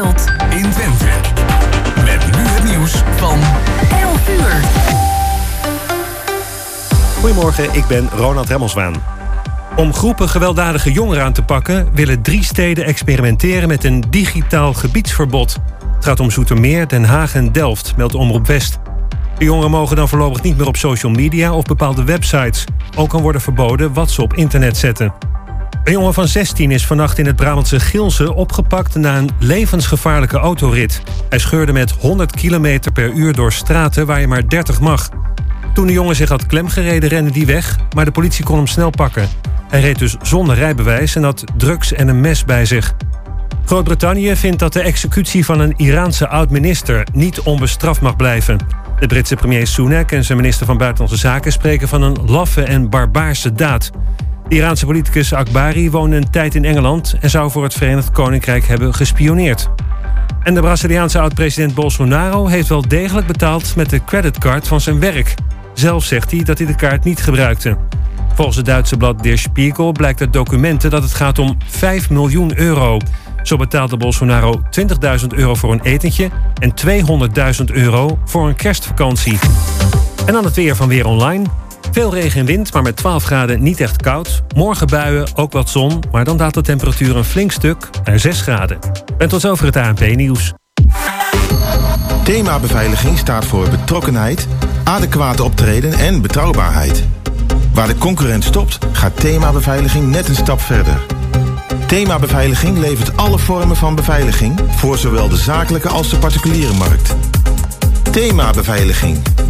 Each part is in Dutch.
speelt in Twente. Met nu het nieuws van 11 uur. Goedemorgen, ik ben Ronald Remmelswaan. Om groepen gewelddadige jongeren aan te pakken... willen drie steden experimenteren met een digitaal gebiedsverbod. Het gaat om Zoetermeer, Den Haag en Delft, meldt Omroep West. De jongeren mogen dan voorlopig niet meer op social media of bepaalde websites. Ook kan worden verboden wat ze op internet zetten. Een jongen van 16 is vannacht in het Brabantse Gilse opgepakt na een levensgevaarlijke autorit. Hij scheurde met 100 km per uur door straten waar je maar 30 mag. Toen de jongen zich had klemgereden, rende die weg, maar de politie kon hem snel pakken. Hij reed dus zonder rijbewijs en had drugs en een mes bij zich. Groot-Brittannië vindt dat de executie van een Iraanse oud-minister niet onbestraft mag blijven. De Britse premier Sunak en zijn minister van Buitenlandse Zaken spreken van een laffe en barbaarse daad. De Iraanse politicus Akbari woonde een tijd in Engeland en zou voor het Verenigd Koninkrijk hebben gespioneerd. En de Braziliaanse oud-president Bolsonaro heeft wel degelijk betaald met de creditcard van zijn werk. Zelf zegt hij dat hij de kaart niet gebruikte. Volgens het Duitse blad Der Spiegel blijkt uit documenten dat het gaat om 5 miljoen euro. Zo betaalde Bolsonaro 20.000 euro voor een etentje en 200.000 euro voor een kerstvakantie. En dan het weer van Weer Online. Veel regen en wind, maar met 12 graden niet echt koud. Morgen buien, ook wat zon, maar dan daalt de temperatuur een flink stuk naar 6 graden. En tot zover het ANP-nieuws. Thema beveiliging staat voor betrokkenheid, adequate optreden en betrouwbaarheid. Waar de concurrent stopt, gaat thema beveiliging net een stap verder. Thema Beveiliging levert alle vormen van beveiliging voor zowel de zakelijke als de particuliere markt. Thema Beveiliging,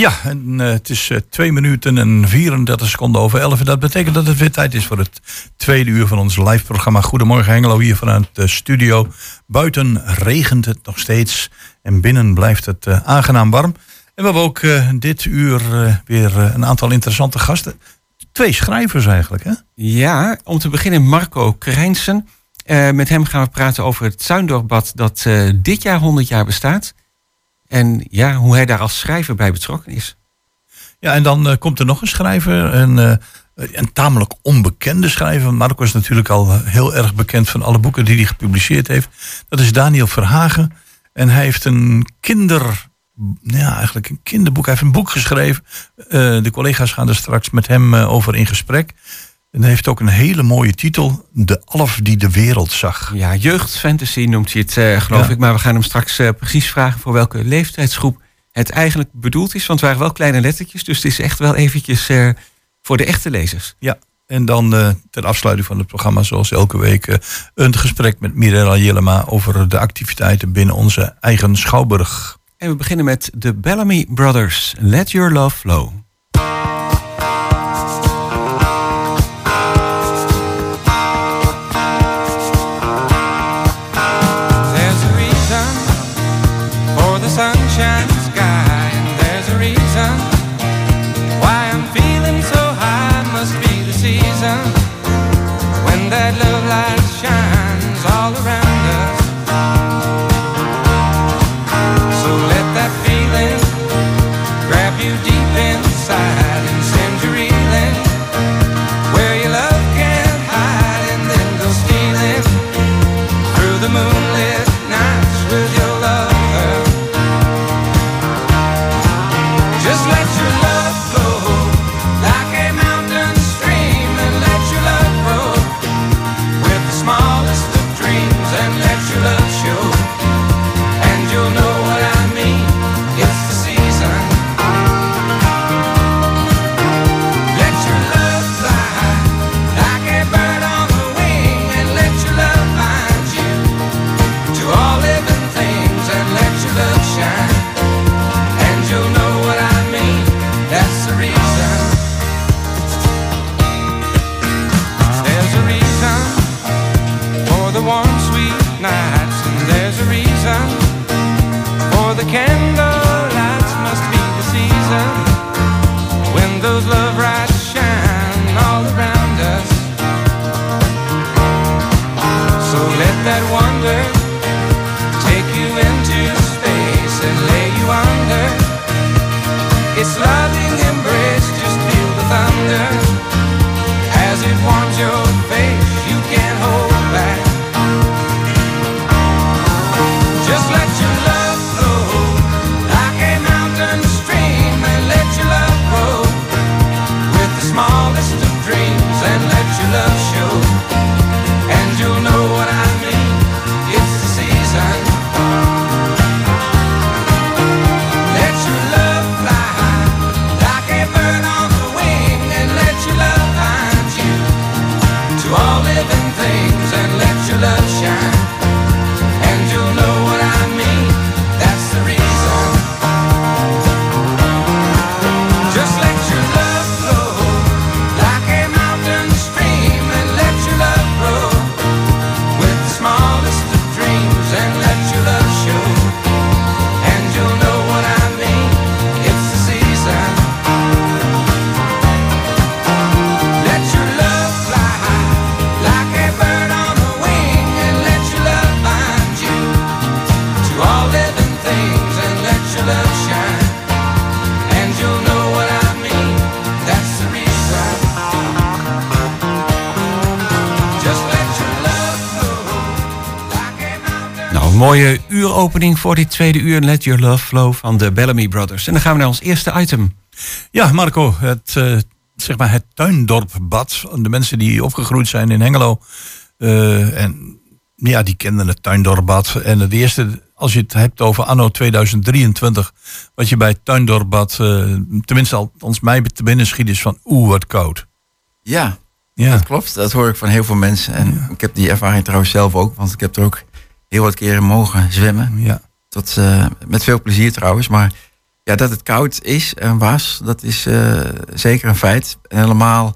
Ja, en, eh, het is eh, twee minuten en 34 seconden over 11. Dat betekent dat het weer tijd is voor het tweede uur van ons live programma. Goedemorgen Hengelo, hier vanuit de studio. Buiten regent het nog steeds en binnen blijft het eh, aangenaam warm. En we hebben ook dit uur weer een aantal interessante gasten. Twee schrijvers eigenlijk, hè? Ja, om te beginnen Marco Krijnsen. Met hem gaan we praten over het Zuindorpbad dat dit jaar 100 jaar bestaat. En ja, hoe hij daar als schrijver bij betrokken is. Ja, en dan eh, komt er nog een schrijver, een, eh, een tamelijk onbekende schrijver. Marco is natuurlijk al eh, heel erg bekend van alle boeken die hij gepubliceerd heeft. Dat is Daniel Verhagen. En hij heeft een kinder, ja, eigenlijk een kinderboek. Hij heeft een boek geschreven. De collega's gaan er straks met hem over in gesprek. En heeft ook een hele mooie titel. De Alf die de wereld zag. Ja, jeugdfantasy noemt hij het, eh, geloof Ja. ik. Maar we gaan hem straks eh, precies vragen voor welke leeftijdsgroep het eigenlijk bedoeld is. Want het waren wel kleine lettertjes, dus het is echt wel eventjes eh, voor de echte lezers. Ja, en dan ter afsluiting van het programma, zoals elke week, een gesprek met Mirella Jellema over de activiteiten binnen onze eigen Schouwburg. En we beginnen met de Bellamy Brothers. Let Your Love Flow. Uuropening voor dit tweede uur. Let Your Love Flow van de Bellamy Brothers. En dan gaan we naar ons eerste item. Ja, Marco, het, eh, zeg maar het tuindorpbad. De mensen die opgegroeid zijn in Hengelo. eh, en ja, die kenden het tuindorpbad. En het eerste, als je het hebt over anno 2023. Wat je bij het tuindorpbad, eh, tenminste althans mij te binnen schiet, is van oeh, wat koud. Ja, Ja, dat klopt. Dat hoor ik van heel veel mensen. En ik heb die ervaring trouwens zelf ook, want ik heb er ook heel wat keren mogen zwemmen. ja. Tot, eh, met veel plezier trouwens. Maar ja, dat het koud is en was, dat is eh, zeker een feit. En helemaal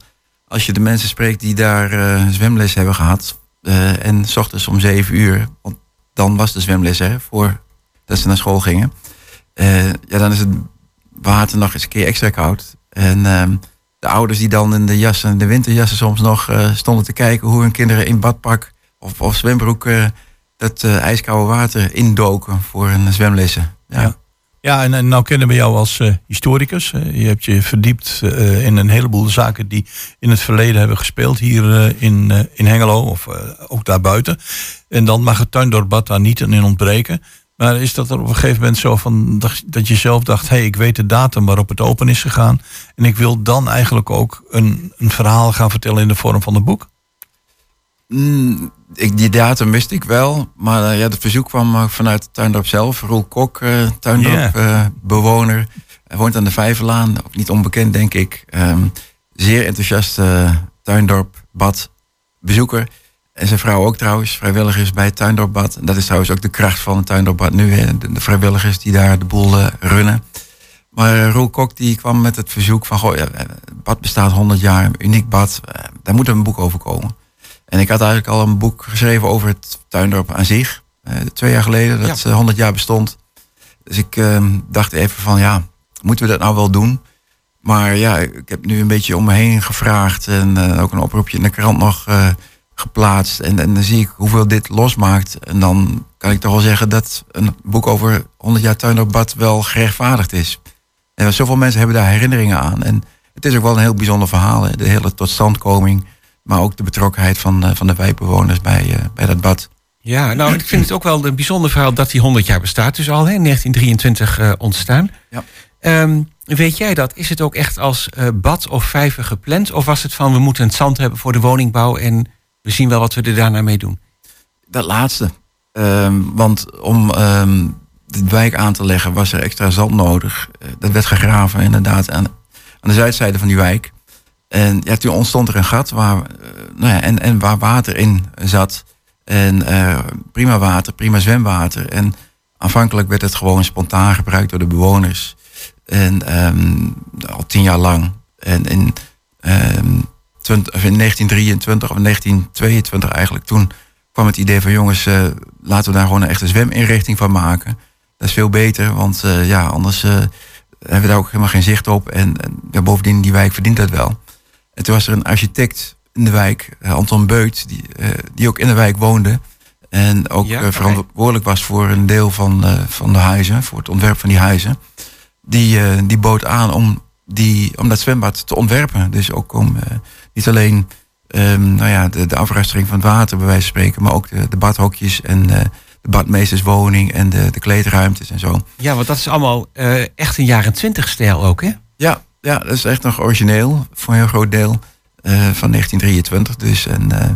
als je de mensen spreekt die daar eh, zwemles hebben gehad. eh, en s ochtends om zeven uur, want dan was de zwemles hè, voor dat ze naar school gingen. Ja, dan is het water nog eens een keer extra koud. En ehm, de ouders die dan in de jassen, de winterjassen soms nog stonden te kijken hoe hun kinderen in badpak of, of zwembroek dat eh, ijskoude water indoken voor een zwemlessen. Ja. Ja. Ja, en, en nou kennen we jou als eh, historicus. Je hebt je verdiept eh, in een heleboel zaken die in het verleden hebben gespeeld hier in, in Hengelo of ook daarbuiten. En dan mag het tuindorpbad daar niet in ontbreken. Maar is dat er op een gegeven moment zo van dat, dat je zelf dacht: hé, hey, ik weet de datum waarop het open is gegaan. En ik wil dan eigenlijk ook een, een verhaal gaan vertellen in de vorm van een boek? Mm, ik, die datum wist ik wel, maar eh, ja, het verzoek kwam eh, vanuit het tuindorp zelf. Roel Kok, eh tuindorp eh, bewoner. Hij woont aan de Vijverlaan, ook niet onbekend denk ik. Ehm, zeer enthousiaste tuindorp bad bezoeker. En zijn vrouw ook trouwens, vrijwilligers bij het tuindorpbad. En dat is trouwens ook de kracht van het tuindorpbad nu. Hè. De, de vrijwilligers die daar de boel runnen. Maar Roel Kok die kwam met het verzoek van... Goh, ja, het bad bestaat 100 jaar, uniek bad. daar moet een boek over komen. En ik had eigenlijk al een boek geschreven over het tuindorp aan zich. eh, twee jaar geleden, dat Ja. eh, 100 jaar bestond. Dus ik eh, dacht even van, ja, moeten we dat nou wel doen? Maar ja, ik heb nu een beetje om me heen gevraagd. En eh, ook een oproepje in de krant nog eh, geplaatst. En, en dan zie ik hoeveel dit losmaakt. En dan kan ik toch wel zeggen dat een boek over 100 jaar tuindorpbad wel gerechtvaardigd is. En zoveel mensen hebben daar herinneringen aan. En het is ook wel een heel bijzonder verhaal. Hè? De hele totstandkoming. Maar ook de betrokkenheid van, eh, van de wijkbewoners bij, eh, bij dat bad. Ja, nou, ik vind het ook wel een bijzonder verhaal dat die 100 jaar bestaat. Dus al hè, in 1923 eh, ontstaan. Ja. Ehm, weet jij dat? Is het ook echt als bad of vijver gepland? Of was het van we moeten het zand hebben voor de woningbouw en we zien wel wat we er daarna mee doen? Dat laatste. Ehm, want om ehm, de wijk aan te leggen was er extra zand nodig. Dat werd gegraven inderdaad aan, aan de zuidzijde van die wijk. En ja, toen ontstond er een gat waar, eh, nou ja, en, en waar water in zat. En eh, prima water, prima zwemwater. En aanvankelijk werd het gewoon spontaan gebruikt door de bewoners. En ehm, al tien jaar lang. En in, ehm, 20 of in 1923 of 1922 eigenlijk, toen kwam het idee van jongens, eh, laten we daar gewoon een echte zweminrichting van maken. Dat is veel beter, want ja, anders hebben we daar ook helemaal geen zicht op. En, bovendien, die wijk verdient dat wel. En toen was er een architect in de wijk, eh, Anton Beut, die, eh, die ook in de wijk woonde. En ook Ja, eh, verantwoordelijk was voor een deel van, van de huizen, voor het ontwerp van die huizen. die, die bood aan om, die, om dat zwembad te ontwerpen. Dus ook om niet alleen ehm, nou ja, de, de afrastering van het water, bij wijze van spreken, maar ook de, de badhokjes en de badmeesterswoning en de, de kleedruimtes en zo. Ja, want dat is allemaal echt een jaren twintig stijl ook, hè? Ja, ja, dat is echt nog origineel voor een heel groot deel eh, van 1923. Dus en eh,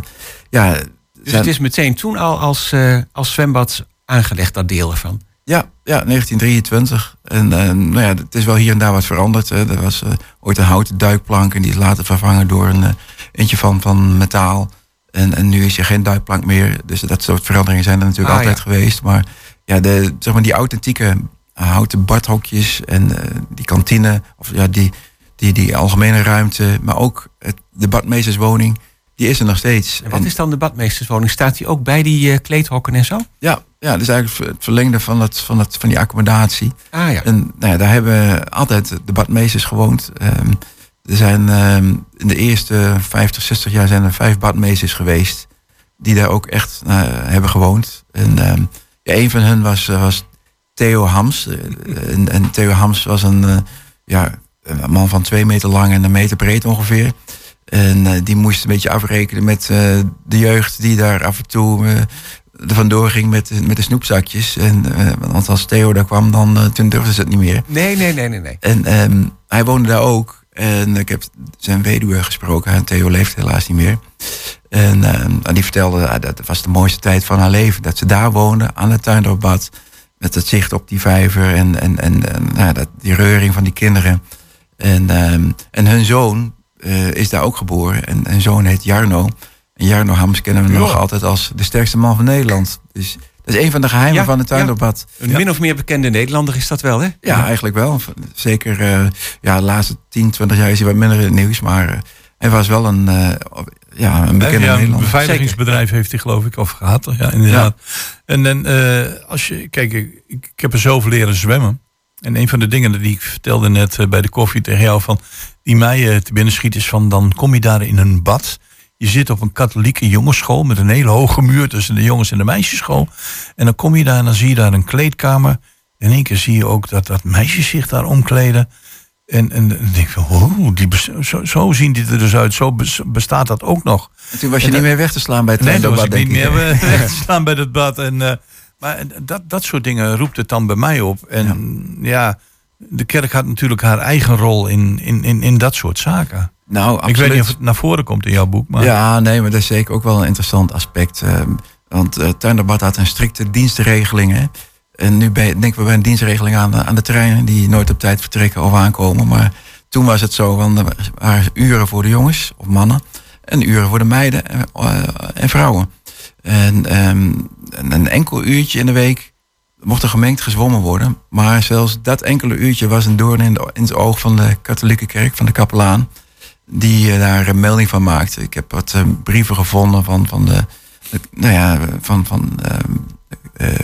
ja, Dus zijn- het is meteen toen al als, eh, als zwembad aangelegd, dat deel ervan. Ja, ja, 1923. En nou ja, het is wel hier en daar wat veranderd. Hè. Er was ooit een houten duikplank en die is later vervangen door een eentje van, van metaal. En, en nu is er geen duikplank meer. Dus dat soort veranderingen zijn er natuurlijk Ah, altijd ja. geweest. Maar ja, de, zeg maar die authentieke houten badhokjes en eh, die kantine, of ja, die, die, die algemene ruimte, maar ook het, de badmeesterswoning, die is er nog steeds. En wat is dan de badmeesterswoning? Staat die ook bij die eh, kleedhokken en zo? Ja, ja, dat is eigenlijk het verlengde van, het, van, het, van die accommodatie. Ah ja. En nou ja, daar hebben altijd de badmeesters gewoond. Ehm, er zijn ehm, in de eerste 50, 60 jaar zijn er vijf badmeesters geweest. Die daar ook echt eh, hebben gewoond. En ehm, ja, een van hen was, eh, was Theo Hams. Eh, en, en Theo Hams was een, eh, ja, een man van twee meter lang en een meter breed ongeveer. En eh, die moest een beetje afrekenen met de jeugd die daar af en toe er vandoor ging met, met de snoepzakjes. En, want als Theo daar kwam, dan eh, toen durfden ze het niet meer. Nee, nee, nee, nee. nee. En ehm, hij woonde daar ook. En ik heb zijn weduwe gesproken. En Theo leeft helaas niet meer. En, ehm, die vertelde, ah, dat was de mooiste tijd van haar leven. Dat ze daar woonde, aan het tuindoorbad. Met het zicht op die vijver. En, en, en, en nou, dat, die reuring van die kinderen. En, ehm, en hun zoon eh, is daar ook geboren. En hun zoon heet Jarno. En Jarno Hams kennen we nog altijd als de sterkste man van Nederland. Dus dat is een van de geheimen Ja, van het ja. tuindoorbad. Een min of meer bekende Nederlander is dat wel, hè? Ja, eigenlijk wel. Zeker eh, ja, de laatste 10, 20 jaar is hij wat minder in het nieuws. Maar eh, hij was wel een, ja, een bekende ja, een Nederlander. beveiligingsbedrijf heeft hij geloof ik, of gehad. Ja, inderdaad. En dan, eh, als je, kijk, ik, ik heb er zoveel leren zwemmen. En een van de dingen die ik vertelde net eh, bij de koffie tegen jou, van die mij eh, te binnen schiet, is van dan kom je daar in een bad. Je zit op een katholieke jongensschool met een hele hoge muur tussen de jongens en de meisjesschool. En dan kom je daar en dan zie je daar een kleedkamer. In één keer zie je ook dat, dat meisjes zich daar omkleden. En, en, dan denk ik van, oh, die zo, zo zien die er dus uit. Zo bes- bestaat dat ook nog. En toen was je En niet dat- meer weg te slaan bij het Nee, toen was ik niet meer eh, weg te staan bij het bad. En, eh, maar dat, dat soort dingen roept het dan bij mij op. En ja, de kerk had natuurlijk haar eigen rol in, in, in, in dat soort zaken. Nou, absoluut. Ik weet niet of het naar voren komt in jouw boek. Maar Ja, nee, maar dat is zeker ook wel een interessant aspect. want eh Tuindoorbad had een strikte dienstregeling. Hè? En nu ben, denken we bij een dienstregeling aan, aan de treinen die nooit op tijd vertrekken of aankomen. Maar toen was het zo, want er waren uren voor de jongens of mannen en uren voor de meiden en, eh, en vrouwen. En ehm, een, een enkel uurtje in de week mocht er gemengd gezwommen worden. Maar zelfs dat enkele uurtje was een doorn in, het oog van de katholieke kerk, van de kapelaan die eh, daar een melding van maakte. Ik heb wat eh, brieven gevonden van, van, de, de- nou ja, van, van, ehm, eh,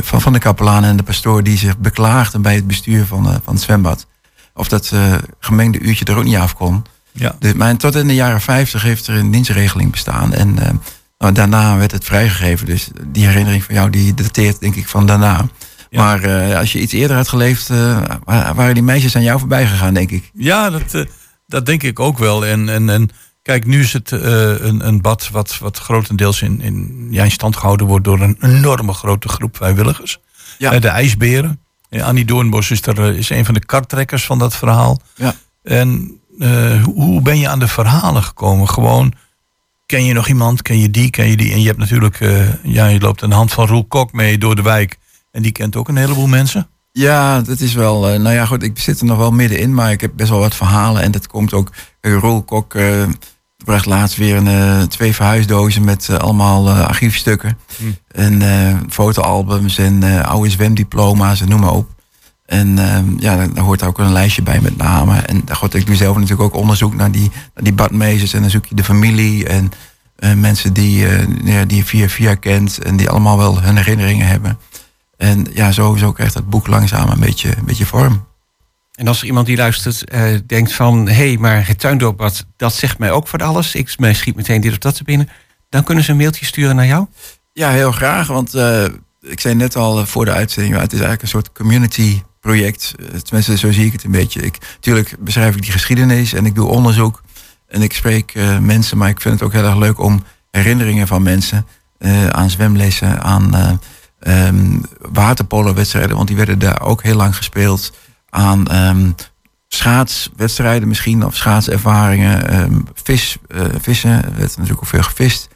van, van de kapelaan en de pastoor die zich beklaagden bij het bestuur van, eh, van het zwembad. Of dat eh, gemengde uurtje er ook niet af kon. ja. Dus, maar tot in de jaren 50 heeft er een dienstregeling bestaan. En eh, nou, daarna werd het vrijgegeven. Dus die herinnering van jou die dateert denk ik van daarna. Ja. Maar eh, als je iets eerder had geleefd, eh, wa- waren die meisjes aan jou voorbij gegaan, denk ik. Ja, dat, eh, dat denk ik ook wel. En, en, en kijk, nu is het eh, een, een bad wat, wat grotendeels in, in, ja, in stand gehouden wordt door een enorme grote groep vrijwilligers. Ja. Eh, de ijsberen. En Annie Doornbos is, er, eh, is een van de karttrekkers van dat verhaal. Ja. En hoe- hoe ben je aan de verhalen gekomen? Gewoon, ken je nog iemand? Ken je die? Ken je die? En je hebt natuurlijk, ja, je loopt aan de hand van Roel Kok mee door de wijk. En die kent ook een heleboel mensen. Ja, dat is wel. nou ja, goed, ik zit er nog wel middenin, maar ik heb best wel wat verhalen. En dat komt ook. Uh, Roel Kok bracht laatst weer een, eh, twee verhuisdozen met eh, allemaal eh, archiefstukken. En eh, fotoalbums en oude zwemdiploma's en noem maar op. En eh, ja, daar- daar hoort ook een lijstje bij met namen. En daar goed, ik doe zelf natuurlijk ook onderzoek naar die, naar die badmeesters. En dan zoek je de familie en mensen die, ja, die je via via kent. En die allemaal wel hun herinneringen hebben. En ja, sowieso krijgt dat boek langzaam een beetje, een beetje vorm. En als er iemand die luistert eh, denkt van... hé, hey, maar het tuindoorbad, dat zegt mij ook van alles. Ik schiet meteen dit of dat te binnen. Dan kunnen ze een mailtje sturen naar jou. Ja, heel graag. Want eh, ik zei net al eh, voor de uitzending, ja, het is eigenlijk een soort community project. Tenminste, zo zie ik het een beetje. Ik, tuurlijk beschrijf ik die geschiedenis en ik doe onderzoek. En ik spreek mensen, maar ik vind het ook heel erg leuk om herinneringen van mensen aan zwemlessen, aan waterpolo-wedstrijden, want die werden daar ook heel lang gespeeld. Aan ehm, schaatswedstrijden misschien, of schaatservaringen, ehm, vis, eh, vissen, er werd natuurlijk ook veel gevist.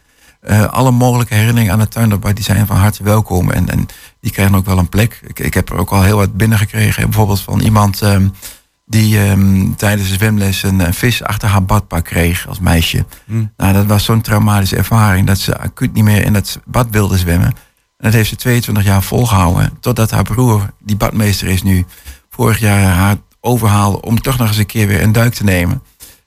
Eh, alle mogelijke herinneringen aan het tuindorp, die zijn van harte welkom. En, en die krijgen ook wel een plek. Ik, ik heb er ook al heel wat binnengekregen. Bijvoorbeeld van iemand ehm, die tijdens de zwemles een, een vis achter haar badpak kreeg als meisje. Hmm. Nou, dat was zo'n traumatische ervaring dat ze acuut niet meer in het bad wilde zwemmen. En dat heeft ze 22 jaar volgehouden. Totdat haar broer, die badmeester is nu, vorig jaar haar overhaalde om toch nog eens een keer weer een duik te nemen.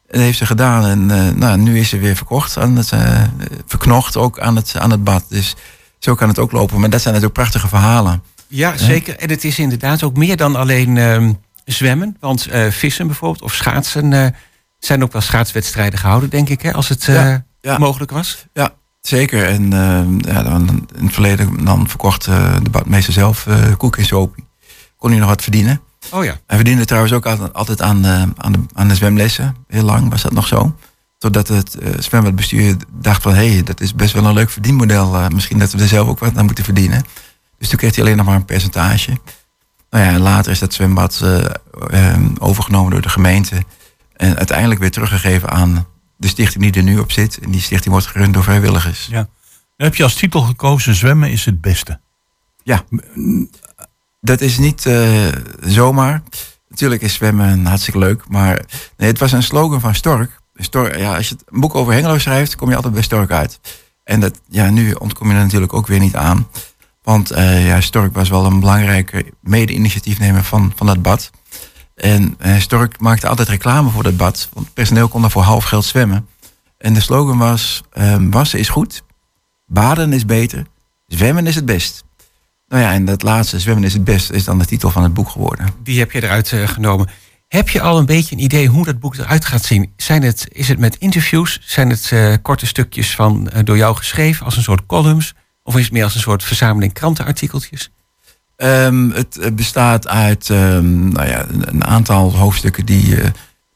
En dat heeft ze gedaan. En eh, nou, nu is ze weer verkocht aan het, eh, verknocht ook aan het, aan het bad. Dus zo kan het ook lopen. Maar dat zijn natuurlijk prachtige verhalen. Ja, zeker. En het is inderdaad ook meer dan alleen ehm, zwemmen. Want eh, vissen bijvoorbeeld of schaatsen zijn ook wel schaatswedstrijden gehouden, denk ik, hè, als het Ja, ja. mogelijk was. Ja, zeker. En eh, ja, dan, in het verleden dan verkocht de badmeester zelf koek en sopie. Kon hij nog wat verdienen. Oh ja. Hij verdiende trouwens ook altijd, aan, eh, aan, de, aan de zwemlessen. Heel lang was dat nog zo. Totdat het eh, zwembadbestuur dacht van... hé, hey, dat is best wel een leuk verdienmodel. eh, misschien dat we er zelf ook wat aan moeten verdienen. Dus toen kreeg hij alleen nog maar een percentage. Nou ja, later is dat zwembad overgenomen door de gemeente. En uiteindelijk weer teruggegeven aan de stichting die er nu op zit. En die stichting wordt gerund door vrijwilligers. Ja. Dan heb je als titel gekozen: Zwemmen is het beste. Ja, dat is niet eh, zomaar. Natuurlijk is zwemmen hartstikke leuk, maar nee, het was een slogan van Stork. Stork ja, als je een boek over Hengelo schrijft, kom je altijd bij Stork uit. En dat, ja, nu ontkom je er natuurlijk ook weer niet aan. Want eh, ja, Stork was wel een belangrijke mede-initiatiefnemer van, van dat bad. En eh, Stork maakte altijd reclame voor dat bad. Want het personeel kon daar voor half geld zwemmen. En de slogan was, ehm, wassen is goed, baden is beter, zwemmen is het best. Nou ja, en dat laatste, zwemmen is het best, is dan de titel van het boek geworden. Die heb je eruit eh, genomen. Heb je al een beetje een idee hoe dat boek eruit gaat zien? Zijn het, is het met interviews? Zijn het eh, korte stukjes van, eh, door jou geschreven als een soort columns? Of is het meer als een soort verzameling krantenartikeltjes? Ehm, het bestaat uit ehm, nou ja, een, aantal hoofdstukken die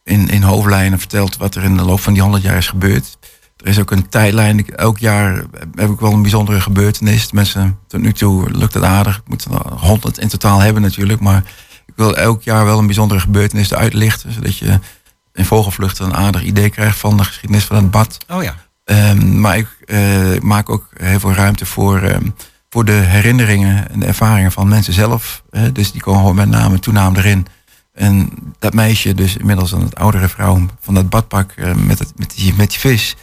in, in hoofdlijnen vertelt wat er in de loop van die 100 jaar is gebeurd. Er is ook een tijdlijn. Elk jaar heb ik wel een bijzondere gebeurtenis. Mensen, tot nu toe lukt het aardig. Ik moet er 100 in totaal hebben natuurlijk. Maar ik wil elk jaar wel een bijzondere gebeurtenis eruit lichten. Zodat je in vogelvlucht een aardig idee krijgt van de geschiedenis van het bad. Oh ja. Ehm, maar ik eh, maak ook heel veel ruimte voor, ehm, voor de herinneringen en de ervaringen van mensen zelf. Dus die komen gewoon met naam en toenaam erin. En dat meisje, dus inmiddels een oudere vrouw van dat badpak eh, met, het, met, die, met die vis,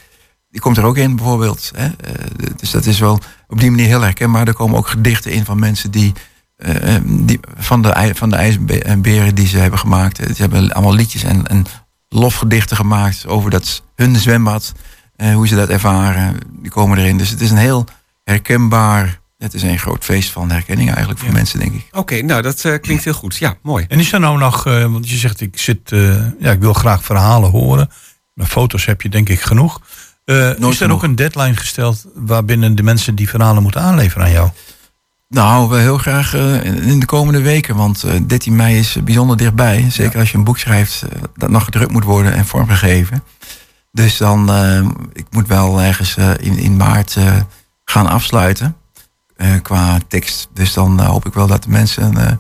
die komt er ook in bijvoorbeeld. Hè. Eh, dus dat is wel op die manier heel herkenbaar. Er komen ook gedichten in van mensen die, eh, die van, de, van de ijsberen die ze hebben gemaakt. Ze hebben allemaal liedjes en, en lofgedichten gemaakt over dat hun zwembad. eh, hoe ze dat ervaren. Die komen erin. Dus het is een heel herkenbaar. Het is een groot feest van herkenning eigenlijk voor mensen, denk ik. Oké, nou dat eh, klinkt heel goed. Ja, mooi. En is er nou nog, eh, want je zegt ik zit, eh, ja, ik wil graag verhalen horen. Maar foto's heb je denk ik genoeg. Eh, is er genoeg. ook een deadline gesteld waarbinnen de mensen die verhalen moeten aanleveren aan jou? Nou, we heel graag eh, in de komende weken. Want eh, 13 mei is eh, bijzonder dichtbij. Zeker als je een boek schrijft eh, dat nog gedrukt moet worden en vormgegeven. Dus dan, eh, ik moet wel ergens eh, in, in maart eh, gaan afsluiten. eh, qua tekst. Dus dan eh, hoop ik wel dat de mensen eh,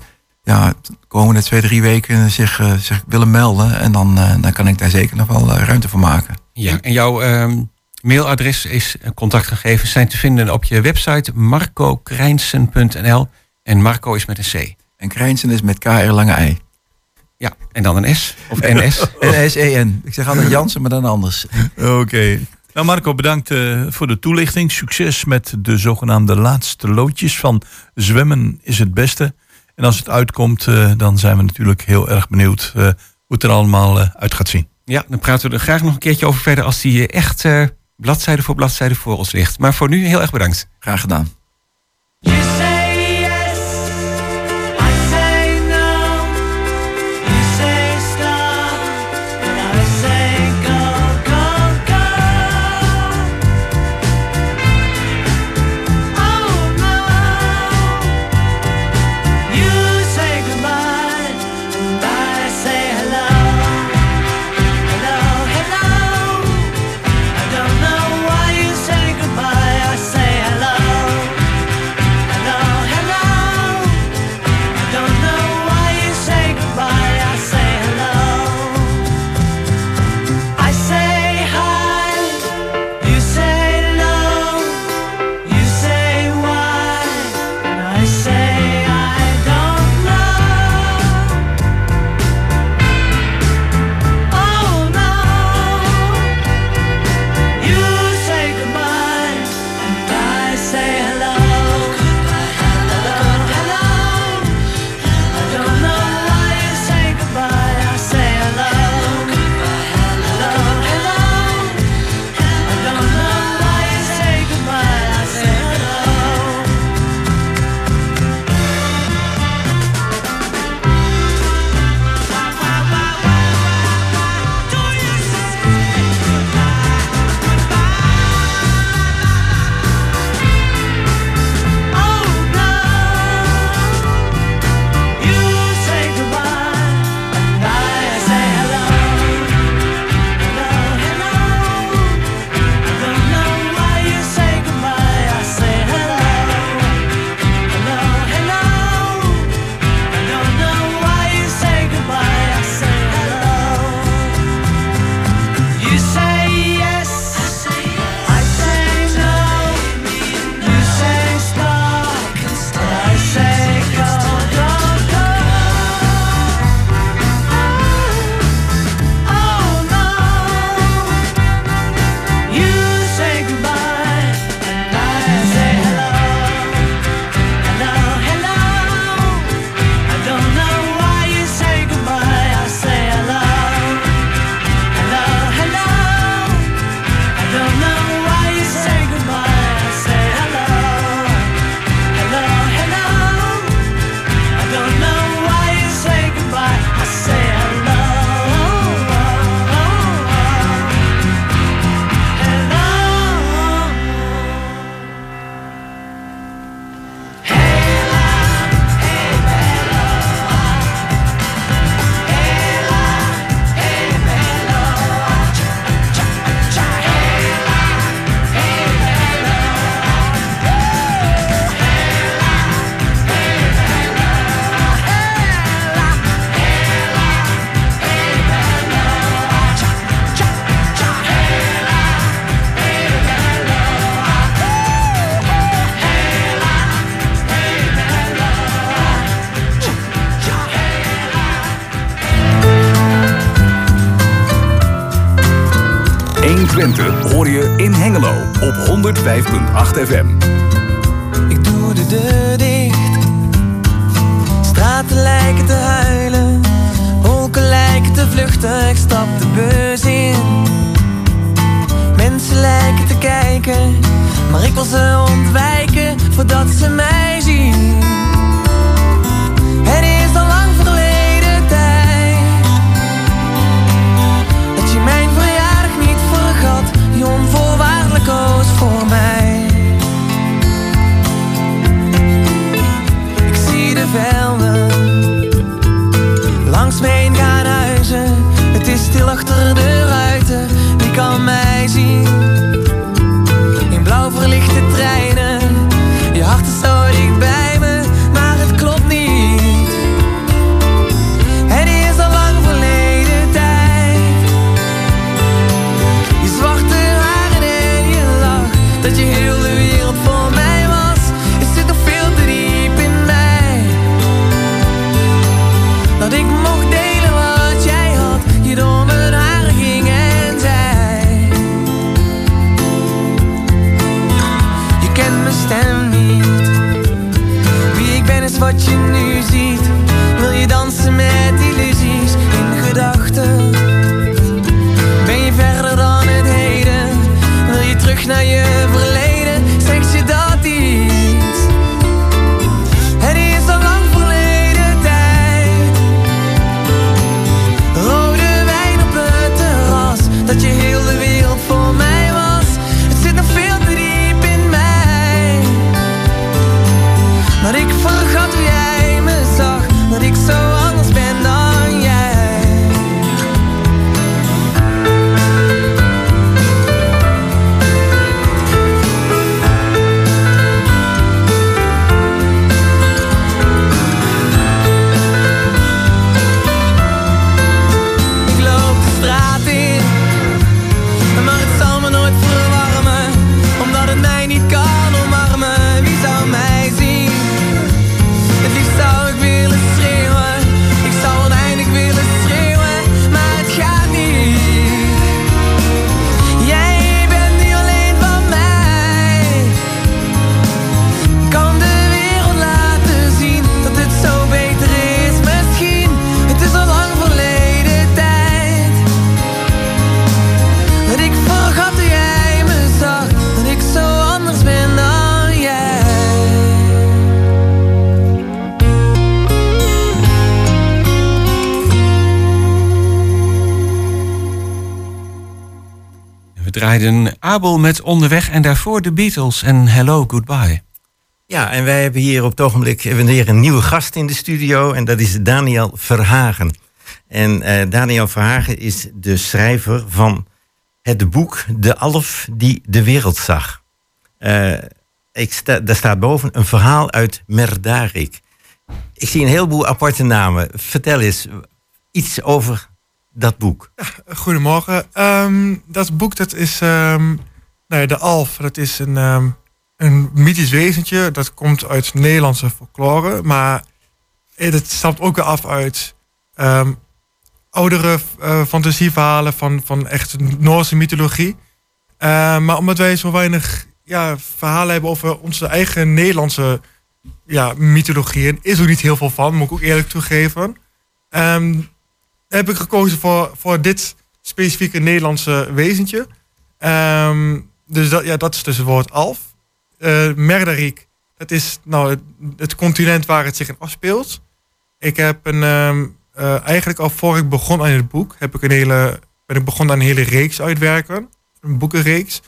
ja, de komende twee, drie weken zich, eh, zich willen melden. En dan, eh, dan kan ik daar zeker nog wel eh, ruimte voor maken. Ja, en jouw ehm, mailadres is eh, contactgegevens zijn te vinden op je website marcokrijnsen.nl. En Marco is met een C. En Krijnsen is met KR lange ei. Ja, en dan een S of NS. En S-E-N. Ik zeg altijd Jansen, maar dan anders. Oké. Nou Marco, bedankt eh, voor de toelichting. Succes met de zogenaamde laatste loodjes van Zwemmen is het beste. En als het uitkomt, eh, dan zijn we natuurlijk heel erg benieuwd eh, hoe het er allemaal uit gaat zien. Ja, dan praten we er graag nog een keertje over verder als die echt eh, bladzijde voor bladzijde voor ons ligt. Maar voor nu heel erg bedankt. Graag gedaan. 105.8 FM. Abel met Onderweg en daarvoor de Beatles en Hello Goodbye. Ja, en wij hebben hier op het ogenblik weer een nieuwe gast in de studio. En dat is Daniel Verhagen. En eh, Daniel Verhagen is de schrijver van het boek De Alf die de wereld zag. Eh, ik sta, daar staat boven een verhaal uit Merdarik. Ik zie een heleboel aparte namen. Vertel eens iets over dat boek. Goedemorgen. Ehm, dat boek dat is ehm, nou ja, de Alf. Dat is een, ehm, een mythisch wezentje. Dat komt uit Nederlandse folklore. Maar het stamt ook weer af uit oudere eh, fantasieverhalen van, van echt Noorse mythologie. Eh, maar omdat wij zo weinig ja, verhalen hebben over onze eigen Nederlandse ja, mythologieën, is er niet heel veel van, moet ik ook eerlijk toegeven. Heb ik gekozen voor, voor dit specifieke Nederlandse wezentje. Ehm, dus dat, ja, dat is dus het woord Alf. Merdarik, dat is nou het, het continent waar het zich in afspeelt. Ik heb een, ehm, eh, eigenlijk al voor ik begon aan het boek, heb ik een hele, ben ik begonnen aan een hele reeks uitwerken. Een boekenreeks.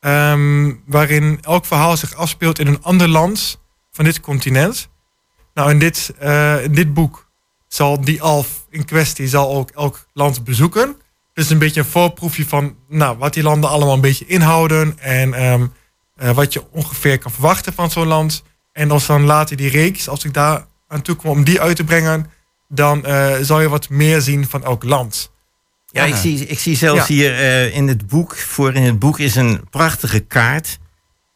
ehm, waarin elk verhaal zich afspeelt in een ander land van dit continent. Nou, in dit, eh, in dit boek zal die Alf in kwestie zal ook elk land bezoeken. Dus een beetje een voorproefje van nou, wat die landen allemaal een beetje inhouden. En ehm, eh, wat je ongeveer kan verwachten van zo'n land. En als dan later die reeks, als ik daar aan toe kom om die uit te brengen, dan eh, zal je wat meer zien van elk land. Ja, ik zie, ik zie zelfs Ja. hier eh, in het boek, voor in het boek is een prachtige kaart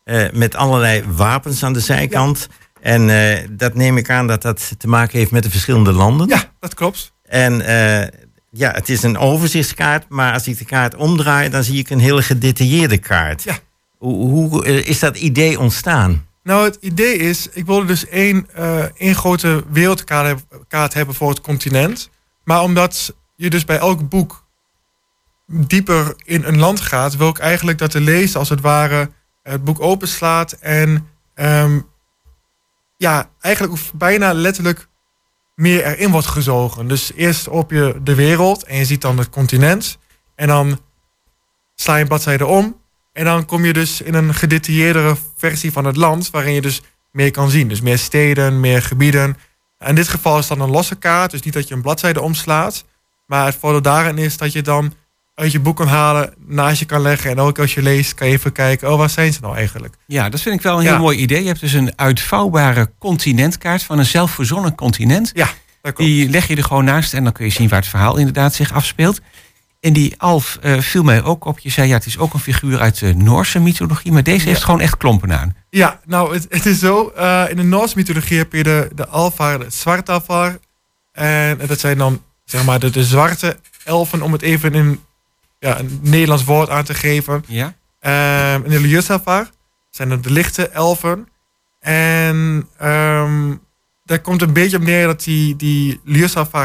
eh, met allerlei wapens aan de zijkant. En eh, dat neem ik aan dat dat te maken heeft met de verschillende landen. Ja, dat klopt. En eh, ja, het is een overzichtskaart, maar als ik de kaart omdraai, dan zie ik een hele gedetailleerde kaart. Ja. Hoe, hoe eh, is dat idee ontstaan? Nou, het idee is, ik wilde dus één, eh, één grote wereldkaart heb- kaart hebben voor het continent. Maar omdat je dus bij elk boek dieper in een land gaat, wil ik eigenlijk dat de lezer als het ware het boek openslaat en ehm, ja, eigenlijk bijna letterlijk meer erin wordt gezogen. Dus eerst op je de wereld en je ziet dan het continent. En dan sla je een bladzijde om. En dan kom je dus in een gedetailleerdere versie van het land, waarin je dus meer kan zien. Dus meer steden, meer gebieden. In dit geval is dan een losse kaart, dus niet dat je een bladzijde omslaat. Maar het voordeel daarin is dat je dan uit je boek kan halen, naast je kan leggen. En ook als je leest, kan je even kijken, oh, waar zijn ze nou eigenlijk? Ja, dat vind ik wel een Ja. heel mooi idee. Je hebt dus een uitvouwbare continentkaart van een zelfverzonnen continent. Ja, dat klopt. Die leg je er gewoon naast en dan kun je zien waar het verhaal inderdaad zich afspeelt. En die Alf eh, viel mij ook op. Je zei ja, het is ook een figuur uit de Noorse mythologie, maar deze heeft gewoon echt klompen aan. Ja, nou, het, het is zo. eh, in de Noorse mythologie heb je de, de Alvar, de Zwartalvar. En dat zijn dan, zeg maar, de, de zwarte elfen, om het even in ja, een Nederlands woord aan te geven. Ja? Ehm, en de zijn de lichte elfen. En ehm, daar komt een beetje op neer dat die, die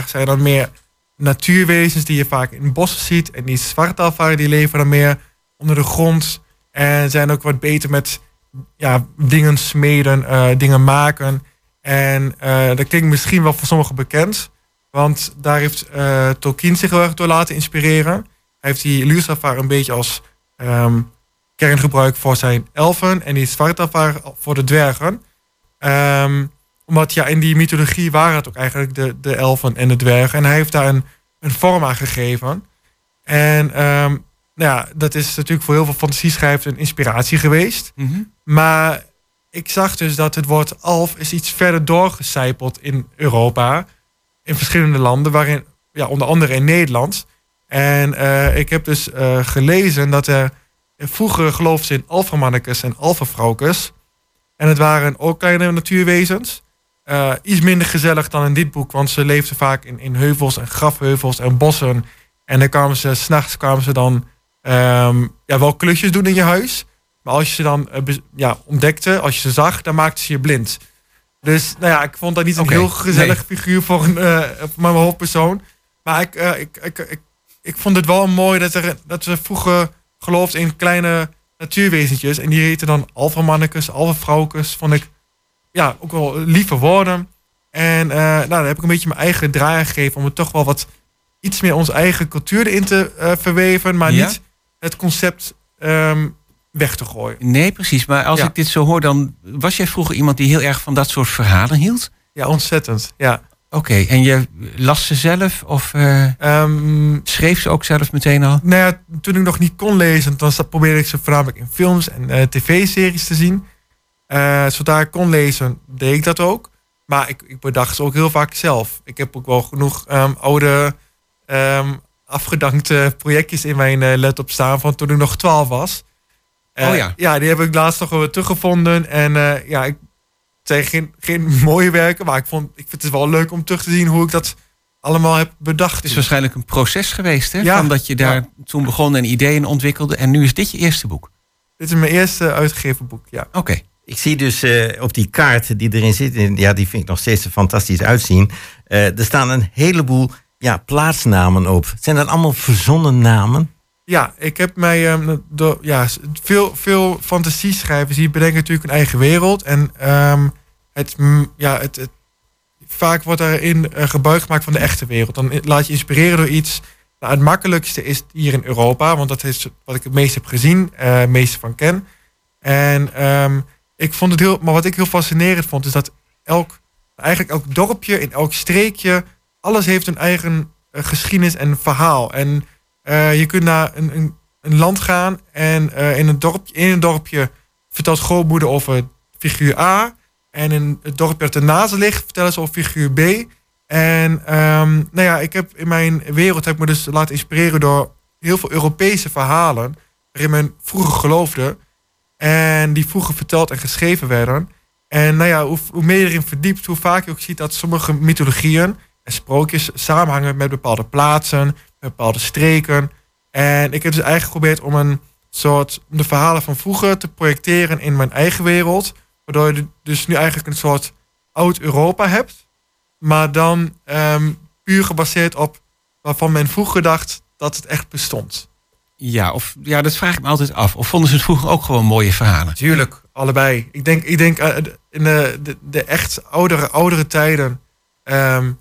zijn dan meer natuurwezens die je vaak in bossen ziet. En die Zwartalvar die leven dan meer onder de grond. En zijn ook wat beter met ja, dingen smeden, eh, dingen maken. En eh, dat klinkt misschien wel voor sommigen bekend. Want daar heeft eh, Tolkien zich heel erg door laten inspireren. Hij heeft die Ljusavar een beetje als kerngebruik voor zijn elfen. En die Zwartalvar voor de dwergen. Ehm, omdat ja, in die mythologie waren het ook eigenlijk de, de elfen en de dwergen. En hij heeft daar een, een vorm aan gegeven. En ehm, nou ja, dat is natuurlijk voor heel veel fantasieschrijvers een inspiratie geweest. Mhm. Maar ik zag dus dat het woord alf is iets verder doorgecijpeld in Europa. In verschillende landen, waarin, ja, onder andere in Nederland. En eh, ik heb dus eh, gelezen dat er vroeger geloofden ze in alfamannekes en alfavrouwkes. En het waren ook kleine natuurwezens. Eh, iets minder gezellig dan in dit boek, want ze leefden vaak in, in heuvels en grafheuvels en bossen. En dan kwamen ze, s'nachts kwamen ze dan ehm, ja, wel klusjes doen in je huis. Maar als je ze dan ja, ontdekte, als je ze zag, dan maakten ze je blind. Dus nou ja, ik vond dat niet een heel gezellig nee. figuur voor, een, voor mijn hoofdpersoon. Maar ik, ik, ik, ik, ik vond het wel mooi dat, er, dat ze vroeger geloofden in kleine natuurwezentjes. En die heten dan alfamannekes, alfavrouwkes. Vond ik ja, ook wel lieve woorden. En eh, nou, daar heb ik een beetje mijn eigen draai gegeven om het toch wel wat iets meer onze eigen cultuur erin te eh, verweven, maar Ja? niet het concept ehm, weg te gooien. Nee, precies. Maar als Ja. ik dit zo hoor, dan was jij vroeger iemand die heel erg van dat soort verhalen hield? Ja, ontzettend. Ja. Oké, en je las ze zelf of eh, Ehm, schreef ze ook zelf meteen al? nou ja, toen ik nog niet kon lezen, dan probeerde ik ze voornamelijk in films en eh, tv-series te zien. Eh, zodra ik kon lezen, deed ik dat ook. Maar ik, ik bedacht ze ook heel vaak zelf. Ik heb ook wel genoeg ehm, oude, ehm, afgedankte projectjes in mijn laptop staan van toen ik nog 12 was. Oh ja. Ja, die heb ik laatst nog weer teruggevonden. En ja, ik zijn geen, geen mooie werken, maar ik, vond, ik vind het wel leuk om terug te zien hoe ik dat allemaal heb bedacht. Het is waarschijnlijk een proces geweest, hè? Ja. Van dat je daar toen begon en ideeën ontwikkelde. En nu is dit je eerste boek. Dit is mijn eerste uitgegeven boek, ja. Oké. Ik zie dus eh, op die kaart die erin zit, en ja, die vind ik nog steeds er fantastisch uitzien. Eh, er staan een heleboel ja, plaatsnamen op. Zijn dat allemaal verzonnen namen? Ja, ik heb mij ehm, ja, veel, veel fantasieschrijvers die bedenken natuurlijk een eigen wereld. En ehm, het, ja, het, het, vaak wordt daarin eh, gebruik gemaakt van de echte wereld. Dan laat je inspireren door iets. Nou, het makkelijkste is hier in Europa, want dat is wat ik het meest heb gezien, eh het meeste van ken. En ehm, ik vond het heel, maar wat ik heel fascinerend vond, is dat elk, eigenlijk elk dorpje, in elk streekje, alles heeft een eigen eh, geschiedenis en verhaal. En je kunt naar een, een, een land gaan en eh, in, een dorpje, in een dorpje vertelt grootmoeder over figuur A. En in het dorpje dat ernaast ligt vertellen ze over figuur B. En ehm, nou ja, ik heb in mijn wereld heb ik me dus laten inspireren door heel veel Europese verhalen. Waarin men vroeger geloofde. En die vroeger verteld en geschreven werden. En nou ja, hoe, hoe meer je erin verdiept, hoe vaak je ook ziet dat sommige mythologieën, en sprookjes samenhangen met bepaalde plaatsen, bepaalde streken. En ik heb dus eigenlijk geprobeerd om een soort de verhalen van vroeger te projecteren in mijn eigen wereld. Waardoor je dus nu eigenlijk een soort oud Europa hebt. Maar dan ehm, puur gebaseerd op waarvan men vroeger dacht dat het echt bestond. Ja, of, ja, dat vraag ik me altijd af. Of vonden ze het vroeger ook gewoon mooie verhalen? Tuurlijk, allebei. Ik denk, ik denk eh, in de, de, de echt oudere, oudere tijden ehm,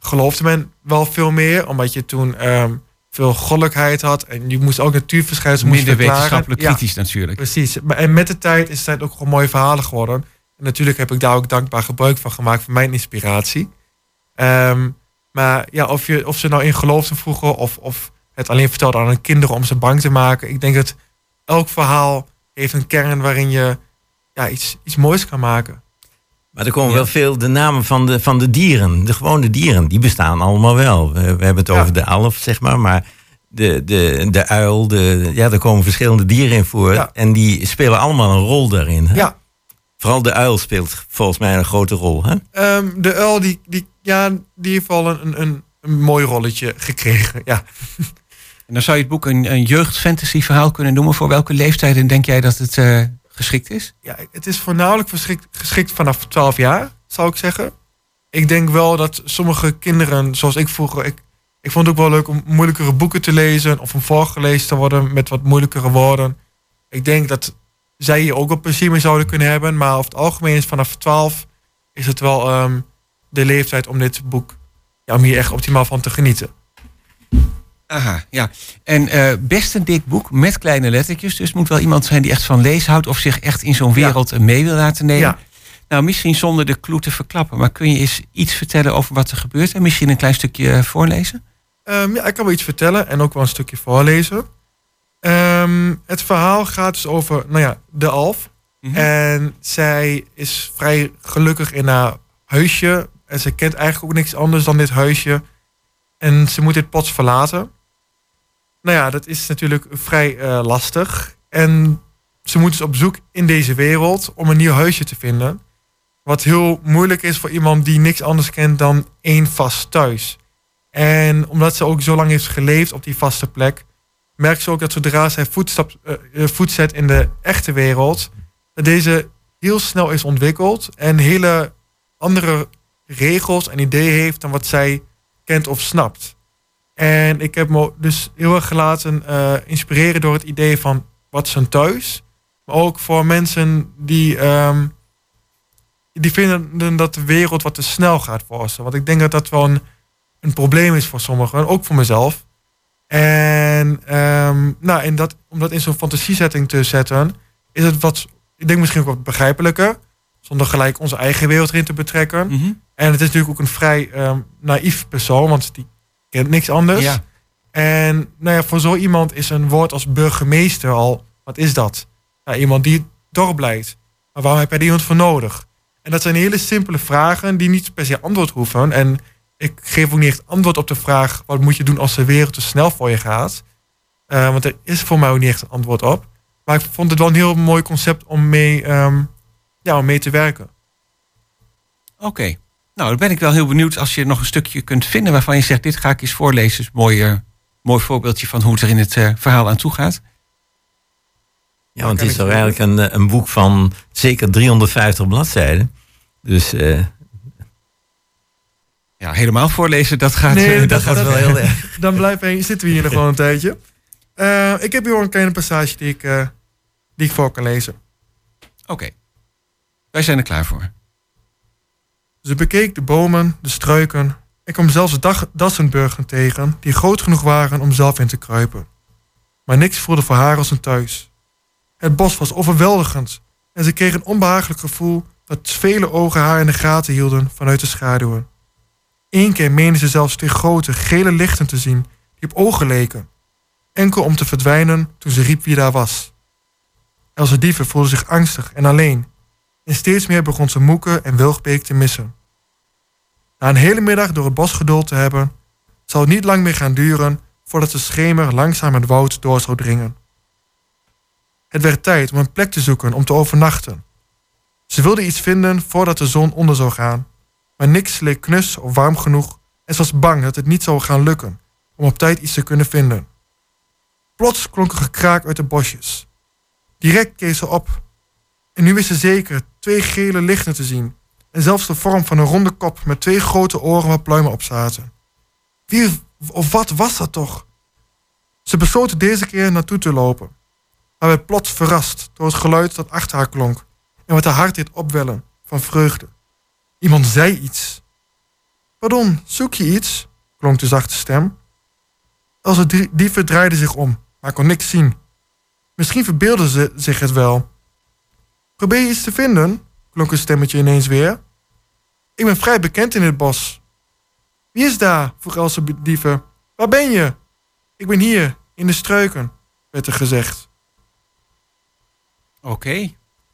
geloofde men wel veel meer. Omdat je toen ehm, veel goddelijkheid had. En je moest ook natuurverschijnselen moest Minder verklaren. wetenschappelijk Ja, kritisch natuurlijk. Precies. En met de tijd is het ook gewoon mooie verhalen geworden. En natuurlijk heb ik daar ook dankbaar gebruik van gemaakt voor mijn inspiratie. Ehm, maar ja, of, je, of ze nou in geloofden vroeger of, of het alleen vertelde aan hun kinderen om ze bang te maken. Ik denk dat elk verhaal heeft een kern waarin je ja, iets, iets moois kan maken. Maar er komen wel veel de namen van de, van de dieren. De gewone dieren, die bestaan allemaal wel. We, we hebben het over de alf, zeg maar. Maar de, de, de uil, de, ja, er komen verschillende dieren in voor. Ja. En die spelen allemaal een rol daarin. Hè? Ja. Vooral de uil speelt volgens mij een grote rol. Hè? Ehm, de uil, die, die, ja, die heeft een, een- een, een mooi rolletje gekregen. Ja. En dan zou je het boek een, een jeugdfantasy verhaal kunnen noemen. Voor welke leeftijden denk jij dat het eh, geschikt is? ja, het is voornamelijk geschikt, vanaf 12 jaar, zou ik zeggen. Ik denk wel dat sommige kinderen, zoals ik vroeger, ik, ik vond het ook wel leuk om moeilijkere boeken te lezen of om voorgelezen te worden met wat moeilijkere woorden. Ik denk dat zij hier ook wel plezier mee zouden kunnen hebben, maar over het algemeen is vanaf 12 is het wel ehm, de leeftijd om dit boek, om hier echt optimaal van te genieten. Aha, ja. En eh, best een dik boek met kleine lettertjes. Dus het moet wel iemand zijn die echt van lezen houdt... of zich echt in zo'n wereld eh, mee wil laten nemen. Ja. Nou, misschien zonder de clue te verklappen... maar kun je eens iets vertellen over wat er gebeurt... en misschien een klein stukje eh, voorlezen? Ehm, ja, ik kan wel iets vertellen en ook wel een stukje voorlezen. Ehm, het verhaal gaat dus over, nou ja, de Alf. En zij is vrij gelukkig in haar huisje. En ze kent eigenlijk ook niks anders dan dit huisje. En ze moet dit plots verlaten. Nou ja, dat is natuurlijk vrij eh, lastig. En ze moet dus op zoek in deze wereld om een nieuw huisje te vinden. Wat heel moeilijk is voor iemand die niks anders kent dan één vast thuis. En omdat ze ook zo lang heeft geleefd op die vaste plek, merkt ze ook dat zodra zij voetstap, eh, voet zet in de echte wereld, dat deze heel snel is ontwikkeld en hele andere regels en ideeën heeft dan wat zij kent of snapt. En ik heb me dus heel erg gelaten eh, inspireren door het idee van wat is een thuis. Maar ook voor mensen die, ehm, die vinden dat de wereld wat te snel gaat voor ze. Want ik denk dat dat wel een, een probleem is voor sommigen, ook voor mezelf. En, ehm, nou, en dat, om dat in zo'n fantasiesetting te zetten, is het wat, ik denk misschien ook wat begrijpelijker. Zonder gelijk onze eigen wereld erin te betrekken. Mhm. En het is natuurlijk ook een vrij ehm, naïef persoon, want die kent niks anders. Ja. En nou ja, voor zo iemand is een woord als burgemeester al, wat is dat? Iemand die het dorp leidt. Maar waarom heb je er iemand voor nodig? En dat zijn hele simpele vragen die niet per se antwoord hoeven. En ik geef ook niet echt antwoord op de vraag: wat moet je doen als de wereld te snel voor je gaat? Eh, want er is voor mij ook niet echt een antwoord op. Maar ik vond het wel een heel mooi concept om mee, ehm, ja, om mee te werken. Oké. Nou, dan ben ik wel heel benieuwd als je nog een stukje kunt vinden... waarvan je zegt, dit ga ik eens voorlezen. Dus mooi, mooi voorbeeldje van hoe het er in het eh, verhaal aan toe gaat. Ja, want het is toch eigenlijk een, eh, een boek van zeker 350 bladzijden. Dus eh, Ja, helemaal voorlezen, dat gaat, Nee, dat, dat- gaat dat- wel heel erg. Dan blijven we, zitten we hier nog wel een tijdje. Eh, ik heb hier wel een kleine passage die ik, die ik voor kan lezen. Oké. Wij zijn er klaar voor. Ze bekeek de bomen, de struiken en kwam zelfs dassenburgen tegen die groot genoeg waren om zelf in te kruipen. Maar niks voelde voor haar als een thuis. Het bos was overweldigend en ze kreeg een onbehagelijk gevoel dat vele ogen haar in de gaten hielden vanuit de schaduwen. Eén keer meende ze zelfs twee grote gele lichten te zien die op ogen leken. Enkel om te verdwijnen toen ze riep wie daar was. Else Dieven voelde zich angstig en alleen en steeds meer begon ze Moeke en Wilgbeek te missen. Na een hele middag door het bos geduld te hebben, zou het niet lang meer gaan duren voordat de schemer langzaam het woud door zou dringen. Het werd tijd om een plek te zoeken om te overnachten. Ze wilde iets vinden voordat de zon onder zou gaan, maar niks leek knus of warm genoeg en ze was bang dat het niet zou gaan lukken om op tijd iets te kunnen vinden. Plots klonk een gekraak uit de bosjes. Direct keek ze op. En nu wist ze zeker twee gele lichten te zien. En zelfs de vorm van een ronde kop met twee grote oren waar pluimen op zaten. Wie of wat was dat toch? Ze besloot er deze keer naartoe te lopen. Maar werd plots verrast door het geluid dat achter haar klonk. En wat haar hart deed opwellen van vreugde. Iemand zei iets. Pardon, zoek je iets? klonk de zachte stem. Als de dieven draaide zich om, maar kon niks zien. Misschien verbeelden ze zich het wel. Probeer je iets te vinden? klonk een stemmetje ineens weer. Ik ben vrij bekend in het bos. Wie is daar? vroeg Else dieven. Waar ben je? Ik ben hier, in de struiken, werd er gezegd. Oké.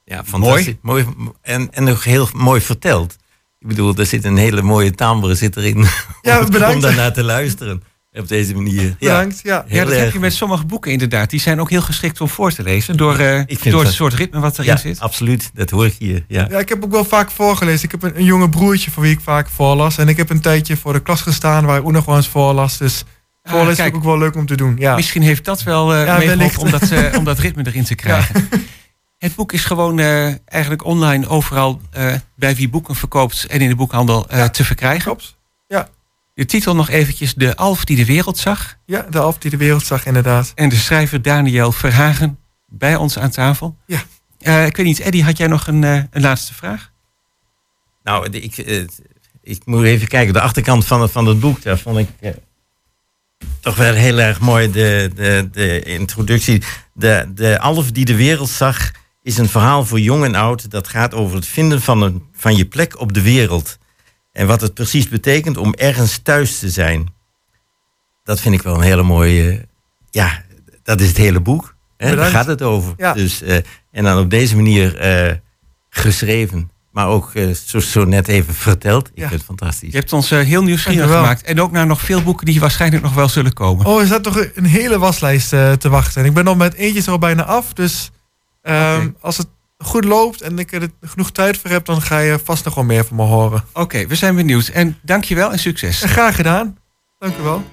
Ja, fantastisch. Mooi. En, en nog heel mooi verteld. Ik bedoel, er zit een hele mooie timbre zit erin Ja, om, bedankt. om daarnaar te luisteren. Op deze manier. Bedankt, ja. heel Ja, dat erg. heb je met sommige boeken inderdaad. Die zijn ook heel geschikt om voor te lezen. Door, vind door het soort ritme wat erin Ja, zit. absoluut. Dat hoor ik hier. Ja. Ja, ik heb ook wel vaak voorgelezen. Ik heb een, een jonge broertje voor wie ik vaak voorlas. En ik heb een tijdje voor de klas gestaan waar ik ook nog wel eens voorlas. Dus voorlezen kijk. vind ik ook wel leuk om te doen. Ja. Misschien heeft dat wel eh Ja, meegeholpen wellicht. om dat, eh, om dat ritme erin te krijgen. Het boek is gewoon eigenlijk online overal bij wie boeken verkoopt en in de boekhandel te verkrijgen. Klopt. Ja. De titel nog eventjes De Alf die de wereld zag. Ja, de Alf die de wereld zag, inderdaad. En de schrijver Daniel Verhagen bij ons aan tafel. Ja. Eh, ik weet niet, Eddie, had jij nog een, eh, een laatste vraag? Nou, ik, eh, ik moet even kijken. De achterkant van, het- van het boek, daar vond ik toch wel heel erg mooi de, de, de introductie. De, de Alf die de wereld zag is een verhaal voor jong en oud. Dat gaat over het vinden van, een, van je plek op de wereld. En wat het precies betekent om ergens thuis te zijn. Dat vind ik wel een hele mooie... Ja, dat is het hele boek. Hè? Daar gaat het over. Ja. Dus, eh, en dan op deze manier eh, geschreven. Maar ook eh, zo, zo net even verteld. Ik Ja. vind het fantastisch. Je hebt ons eh, heel nieuwsgierig gemaakt. En ook naar nog veel boeken die waarschijnlijk nog wel zullen komen. Oh, er staat toch een hele waslijst eh, te wachten. En ik ben nog met eentje zo bijna af. Dus ehm, als het goed loopt en ik er genoeg tijd voor heb, dan ga je vast nog wel meer van me horen. Oké, we zijn benieuwd. En dankjewel en succes. En graag gedaan. Dank u wel.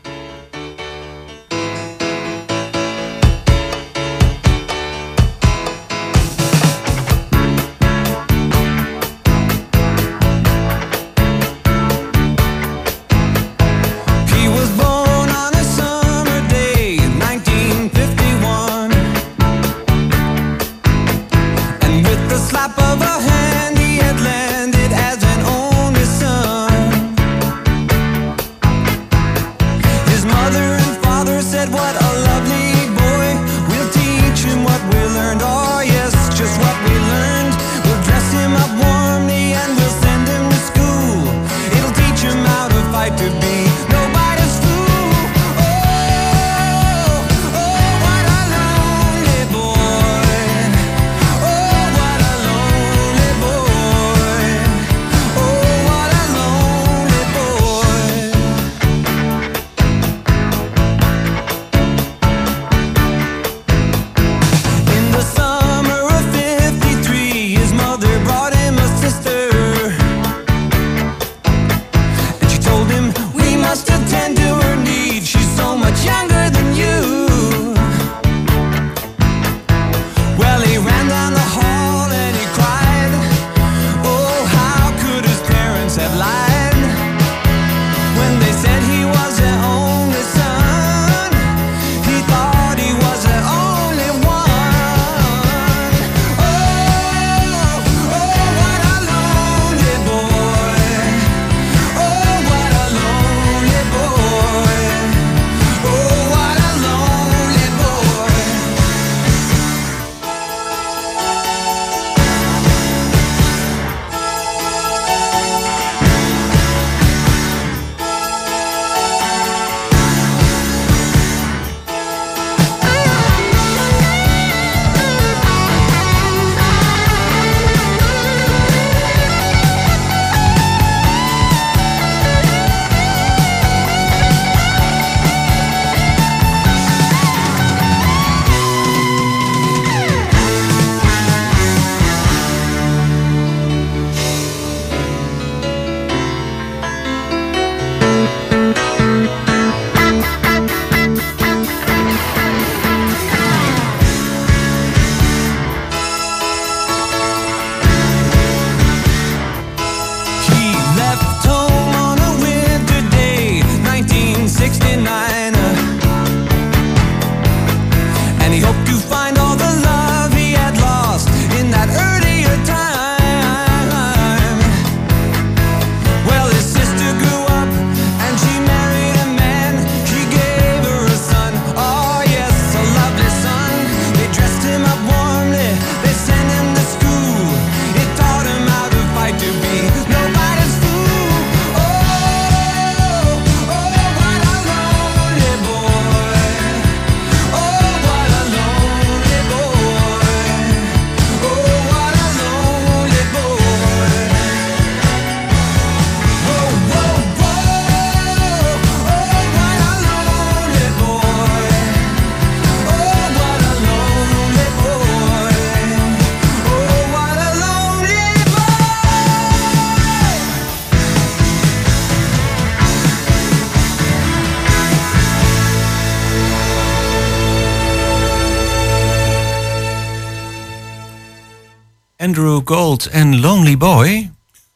En Lonely Boy.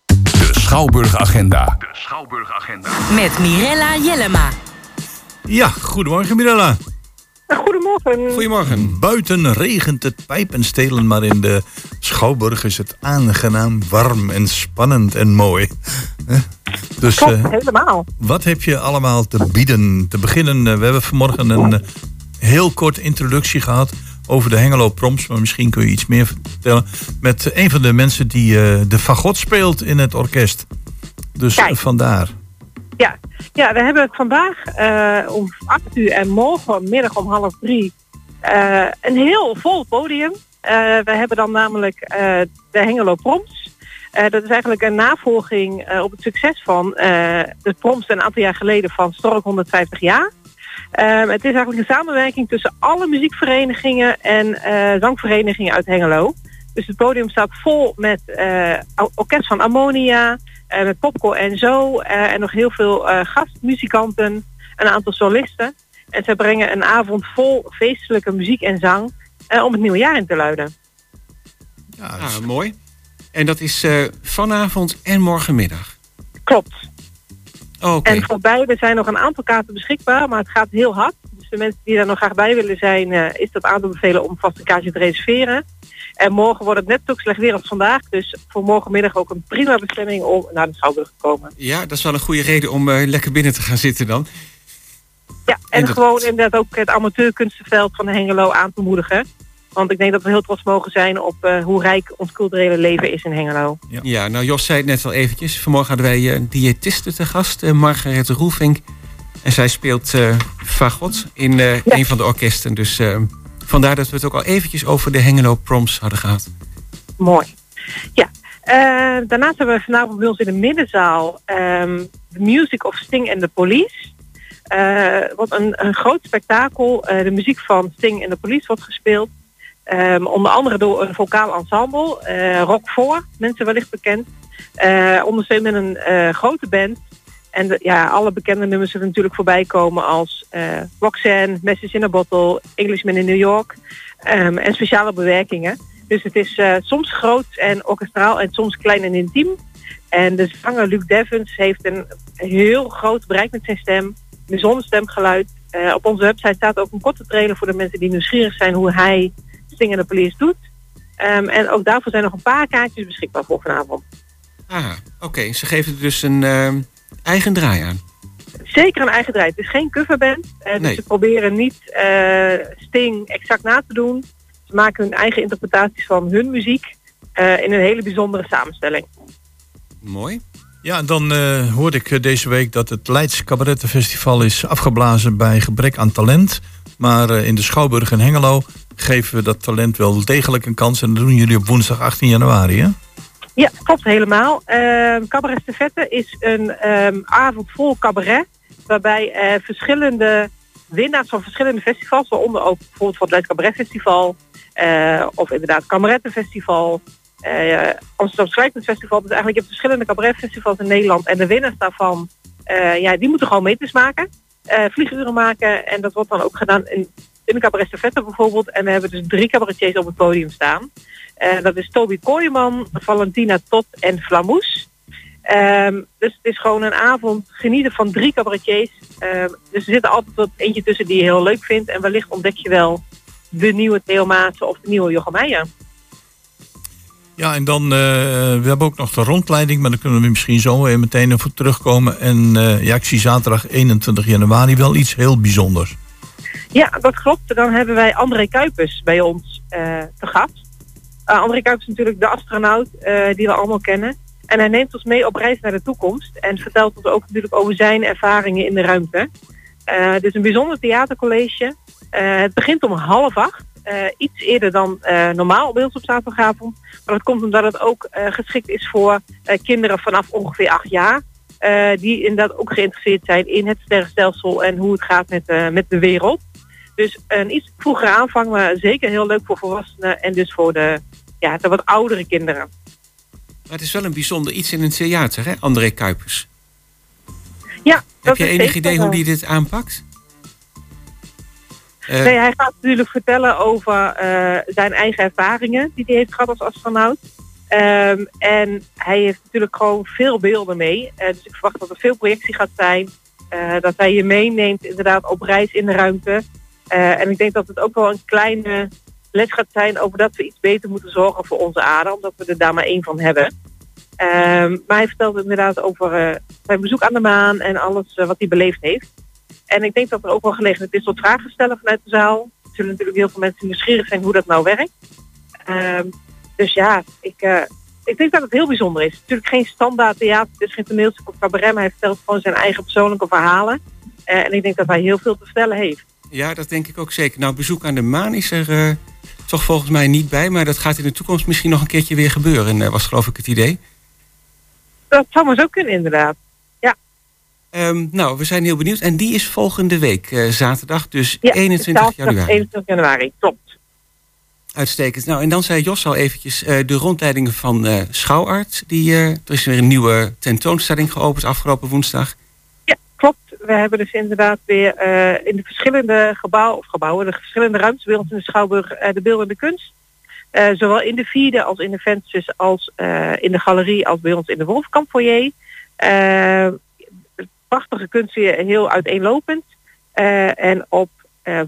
De Schouwburg-agenda. Met Mirella Jellema. Ja, goedemorgen Mirella. Goedemorgen. Goedemorgen. Buiten regent het pijpenstelen, maar in de Schouwburg is het aangenaam warm en spannend en mooi. Dus Klopt, eh, helemaal. wat heb je allemaal te bieden? Te beginnen, eh, we hebben vanmorgen een eh, heel kort introductie gehad over de Hengelo Proms, maar misschien kun je iets meer vertellen. Met een van de mensen die eh, de fagot speelt in het orkest. Dus Kijk. vandaar. Ja. ja, we hebben vandaag eh, om 8 uur en morgenmiddag om half drie eh, een heel vol podium. We hebben dan namelijk de Hengelo Proms. Dat is eigenlijk een navolging op het succes van de Proms een aantal jaar geleden van Stork 150 jaar. Ehm, het is eigenlijk een samenwerking tussen alle muziekverenigingen en eh, zangverenigingen uit Hengelo. Dus het podium staat vol met eh, or- orkest van Ammonia, eh, met Popco en zo. eh, en nog heel veel eh, gastmuzikanten, een aantal solisten. En zij brengen een avond vol feestelijke muziek en zang eh, om het nieuwe jaar in te luiden. Ah, mooi. En dat is eh, vanavond en morgenmiddag. Klopt. Oké. En voor beide zijn nog een aantal kaarten beschikbaar, maar het gaat heel hard. Dus de mensen die daar nog graag bij willen zijn, eh, is dat aan te bevelen om vast een kaartje te reserveren. En morgen wordt het net zo slecht weer als vandaag. Dus voor morgenmiddag ook een prima bestemming om naar de Schouwburg te komen. Ja, dat is wel een goede reden om eh, lekker binnen te gaan zitten dan. Ja, en dat- gewoon inderdaad ook het amateurkunstenveld van de Hengelo aan te moedigen. Want ik denk dat we heel trots mogen zijn op eh, hoe rijk ons culturele leven is in Hengelo. Ja. nou Jos zei het net al eventjes. Vanmorgen hadden wij eh, een diëtiste te gast, eh, Margaret Roelvink. En zij speelt eh fagot in eh, een van de orkesten. Dus eh, vandaar dat we het ook al eventjes over de Hengelo Proms hadden gehad. Mooi. Ja. Eh, daarnaast hebben we vanavond bij ons in de middenzaal ehm The Music of Sting and the Police. Eh, wat een, een groot spektakel. Eh, de muziek van Sting and the Police wordt gespeeld. Ehm, onder andere door een vocaal ensemble. eh, Rock 4, mensen wellicht bekend. Eh ondersteund met een eh, grote band. En ja, alle bekende nummers zullen natuurlijk voorbij komen als Roxanne, Message in a Bottle, Englishman in New York. ehm, en speciale bewerkingen. Dus het is soms groot en orkestraal en soms klein en intiem. En de zanger Luc Devens heeft een heel groot bereik met zijn stem. Bijzonder stemgeluid. Op onze website staat ook een korte trailer voor de mensen die nieuwsgierig zijn hoe hij The Police doet. Ehm, en ook daarvoor zijn nog een paar kaartjes beschikbaar voor vanavond. Ah, oké. Ze geven er dus een eh, eigen draai aan. Zeker een eigen draai. Het is geen coverband. Eh, dus Nee. ze proberen niet eh, Sting exact na te doen. Ze maken hun eigen interpretaties van hun muziek eh, in een hele bijzondere samenstelling. Mooi. Ja, dan eh, hoorde ik deze week dat het Leids Cabarettenfestival is afgeblazen bij gebrek aan talent. Maar eh, in de Schouwburg in Hengelo geven we dat talent wel degelijk een kans. En dat doen jullie op woensdag 18 januari, hè? Ja, klopt helemaal. Ehm cabaret Stafette is een ehm, avond vol cabaret. Waarbij eh, verschillende winnaars van verschillende festivals, waaronder ook bijvoorbeeld van het Leids Cabaret Festival, eh, of inderdaad Cabarettenfestival, eh Amsterdam Schrijvend Festival. Dus eigenlijk je hebt verschillende cabaretfestivals in Nederland. En de winnaars daarvan, ja, die moeten gewoon meters maken, vlieguren maken. En dat wordt dan ook gedaan in, in de Cabaret bijvoorbeeld. En we hebben dus drie cabaretiers op het podium staan. Eh, dat is Toby Kooijman, Valentina Tot en Flamoes. Ehm, dus het is gewoon een avond genieten van drie cabaretiers. Ehm, dus er zit er altijd wat eentje tussen die je heel leuk vindt. En wellicht ontdek je wel de nieuwe Theo Maassen of de nieuwe Jochem Meijer. Ja, en dan, eh, we hebben ook nog de rondleiding, maar daar kunnen we misschien zo weer meteen even terugkomen. En eh, ja, ik zie zaterdag 21 januari wel iets heel bijzonders. Ja, dat klopt. Dan hebben wij André Kuipers bij ons eh, te gast. Eh, André Kuipers is natuurlijk de astronaut eh, die we allemaal kennen. En hij neemt ons mee op reis naar de toekomst. En vertelt ons ook natuurlijk over zijn ervaringen in de ruimte. Eh het is een bijzonder theatercollege. Het begint om half acht. Iets eerder dan normaal ons op zaterdagavond. Maar dat komt omdat het ook geschikt is voor kinderen vanaf ongeveer acht jaar. die inderdaad ook geïnteresseerd zijn in het sterrenstelsel en hoe het gaat met, met de wereld. Dus een iets vroegere aanvang, maar zeker heel leuk voor volwassenen en dus voor de, ja, de wat oudere kinderen. Maar het is wel een bijzonder iets in een theater, hè, André Kuipers. Ja, Heb je enig idee hoe die dit aanpakt? Eh, nee, hij gaat natuurlijk vertellen over eh, zijn eigen ervaringen die hij heeft gehad als astronaut. Ehm, en hij heeft natuurlijk gewoon veel beelden mee. Eh, dus ik verwacht dat er veel projectie gaat zijn. Eh, dat hij je meeneemt inderdaad op reis in de ruimte. Eh, en ik denk dat het ook wel een kleine les gaat zijn over dat we iets beter moeten zorgen voor onze aarde. Omdat we er daar maar één van hebben. Ehm, maar hij vertelt inderdaad over eh, zijn bezoek aan de maan en alles eh, wat hij beleefd heeft. En ik denk dat er ook wel gelegenheid is tot vragen stellen vanuit de zaal. Er zullen natuurlijk heel veel mensen nieuwsgierig zijn hoe dat nou werkt. Ehm, dus ja, ik, ik denk dat het heel bijzonder is. Natuurlijk geen standaard theater, het is geen toneelstuk of cabaret, maar hij vertelt gewoon zijn eigen persoonlijke verhalen. En ik denk dat hij heel veel te vertellen heeft. Ja, dat denk ik ook zeker. Nou, bezoek aan de maan is er eh, toch volgens mij niet bij. Maar dat gaat in de toekomst misschien nog een keertje weer gebeuren, eh, was geloof ik het idee. Dat zou maar zo kunnen inderdaad. Ja. Ehm, nou, we zijn heel benieuwd. En die is volgende week, eh, zaterdag, dus Ja, 21 zaterdag januari. 21 januari, klopt. Uitstekend. Nou, en dan zei Jos al eventjes de rondleidingen van eh Schouwart. Die, er is weer een nieuwe tentoonstelling geopend afgelopen woensdag. We hebben dus inderdaad weer eh, in de verschillende gebouwen, of gebouwen, de verschillende ruimtes bij ons in de Schouwburg, eh, de beeldende kunst. Eh, zowel in de vierde als in de vensters als in de galerie als bij ons in de Wolfkamp foyer. Prachtige kunst weer heel uiteenlopend. En op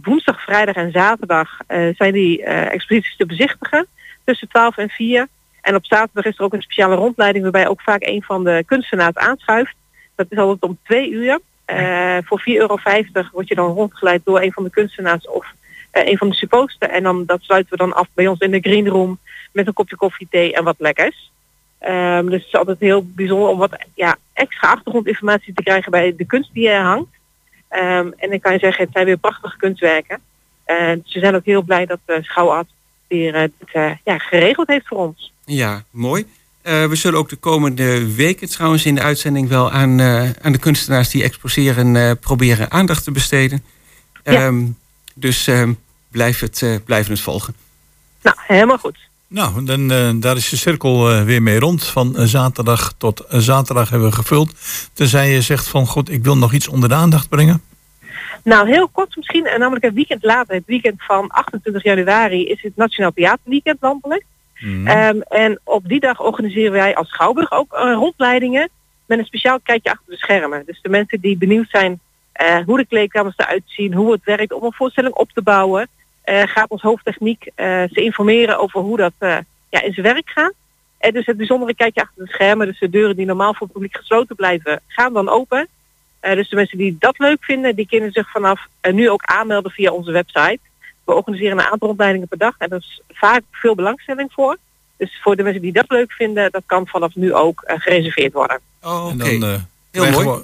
woensdag, vrijdag en zaterdag zijn die exposities te bezichtigen tussen 12 en 4. En op zaterdag is er ook een speciale rondleiding waarbij ook vaak een van de kunstenaars aanschuift. Dat is altijd om twee uur. Eh, voor 4,50 euro word je dan rondgeleid door een van de kunstenaars of eh, een van de supposten. En dan, dat sluiten we dan af bij ons in de green room met een kopje koffie, thee en wat lekkers. Ehm, dus het is altijd heel bijzonder om wat ja, extra achtergrondinformatie te krijgen bij de kunst die er hangt. Ehm, en ik kan je zeggen, het zijn weer prachtige kunstwerken. Eh, dus we zijn ook heel blij dat uh, Schouwart weer dit ja, geregeld heeft voor ons. Ja, mooi. Eh, we zullen ook de komende weken trouwens in de uitzending wel aan, eh, aan de kunstenaars die exposeren eh, proberen aandacht te besteden. Ehm, dus ehm, blijf, het, eh, blijf het volgen. Nou, helemaal goed. Nou, dan, eh, daar is de cirkel weer mee rond. Van zaterdag tot zaterdag hebben we gevuld. Tenzij je zegt van, god, ik wil nog iets onder de aandacht brengen. Nou, heel kort misschien, en namelijk een weekend later, het weekend van 28 januari, is het Nationaal Theaterweekend landelijk. Ehm, en op die dag organiseren wij als Schouwburg ook eh, rondleidingen met een speciaal kijkje achter de schermen. Dus de mensen die benieuwd zijn eh, hoe de kleedkamers eruit zien, hoe het werkt om een voorstelling op te bouwen, eh, gaat ons hoofdtechniek ze informeren over hoe dat ja, in zijn werk gaat. En dus het bijzondere kijkje achter de schermen, dus de deuren die normaal voor het publiek gesloten blijven, gaan dan open. Dus de mensen die dat leuk vinden, die kunnen zich vanaf nu ook aanmelden via onze website. We organiseren een aantal rondleidingen per dag en er is vaak veel belangstelling voor. Dus voor de mensen die dat leuk vinden, dat kan vanaf nu ook eh, gereserveerd worden. Oh, En dan eh, Heel mooi.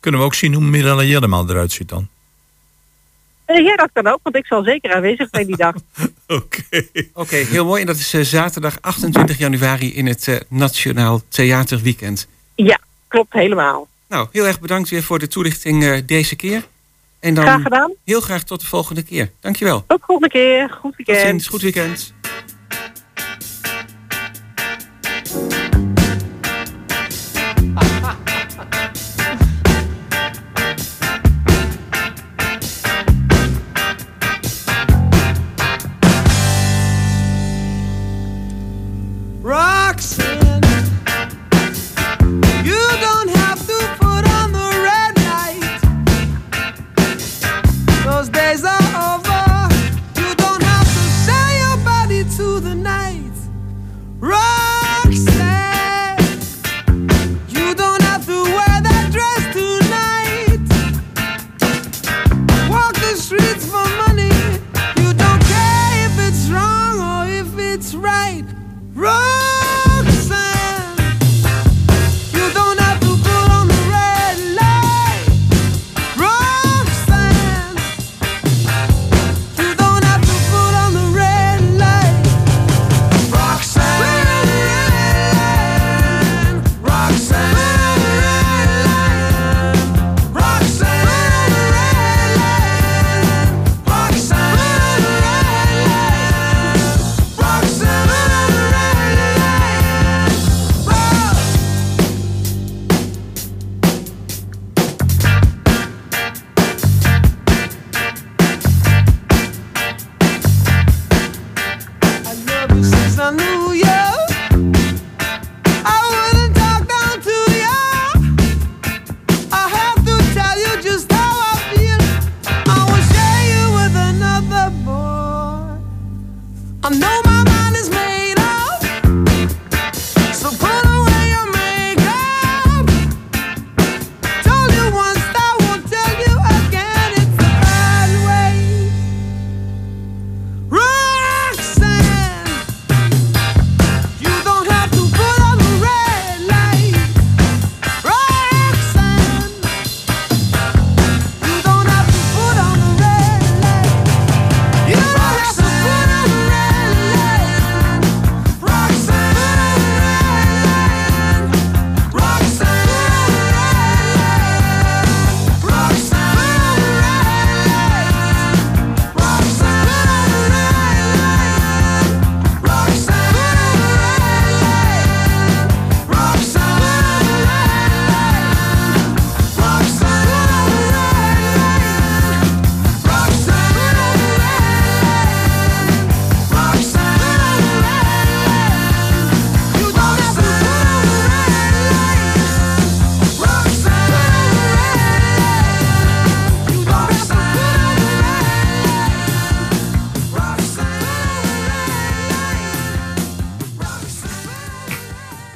kunnen we ook zien hoe Mirella Jellema eruit ziet dan. Eh, ja, dat kan ook, want ik zal zeker aanwezig zijn die dag. Oké, heel mooi. En dat is eh, zaterdag 28 januari in het eh, Nationaal Theaterweekend. Ja, klopt helemaal. Nou, heel erg bedankt weer voor de toelichting eh, deze keer. En dan Graag gedaan. heel graag tot de volgende keer. Dankjewel. Tot de volgende keer. Goed Tot weekend. ziens. Goed weekend.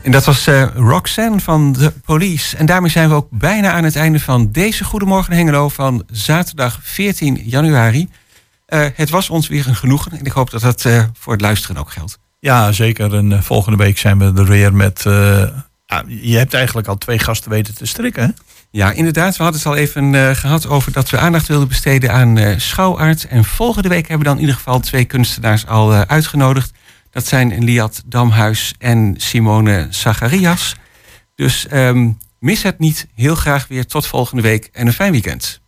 En dat was eh, Roxanne van de Police. En daarmee zijn we ook bijna aan het einde van deze Goedemorgen Hengelo van zaterdag 14 januari. Eh, het was ons weer een genoegen en ik hoop dat dat eh, voor het luisteren ook geldt. Ja, zeker. En volgende week zijn we er weer met... je hebt eigenlijk al twee gasten weten te strikken, hè? Ja, inderdaad. We hadden het al even eh, gehad over dat we aandacht wilden besteden aan schouwarts. En volgende week hebben we dan in ieder geval twee kunstenaars al uitgenodigd. Dat zijn Liat Damhuis en Simone Zacharias. Dus ehm, mis het niet. Heel graag weer tot volgende week en een fijn weekend.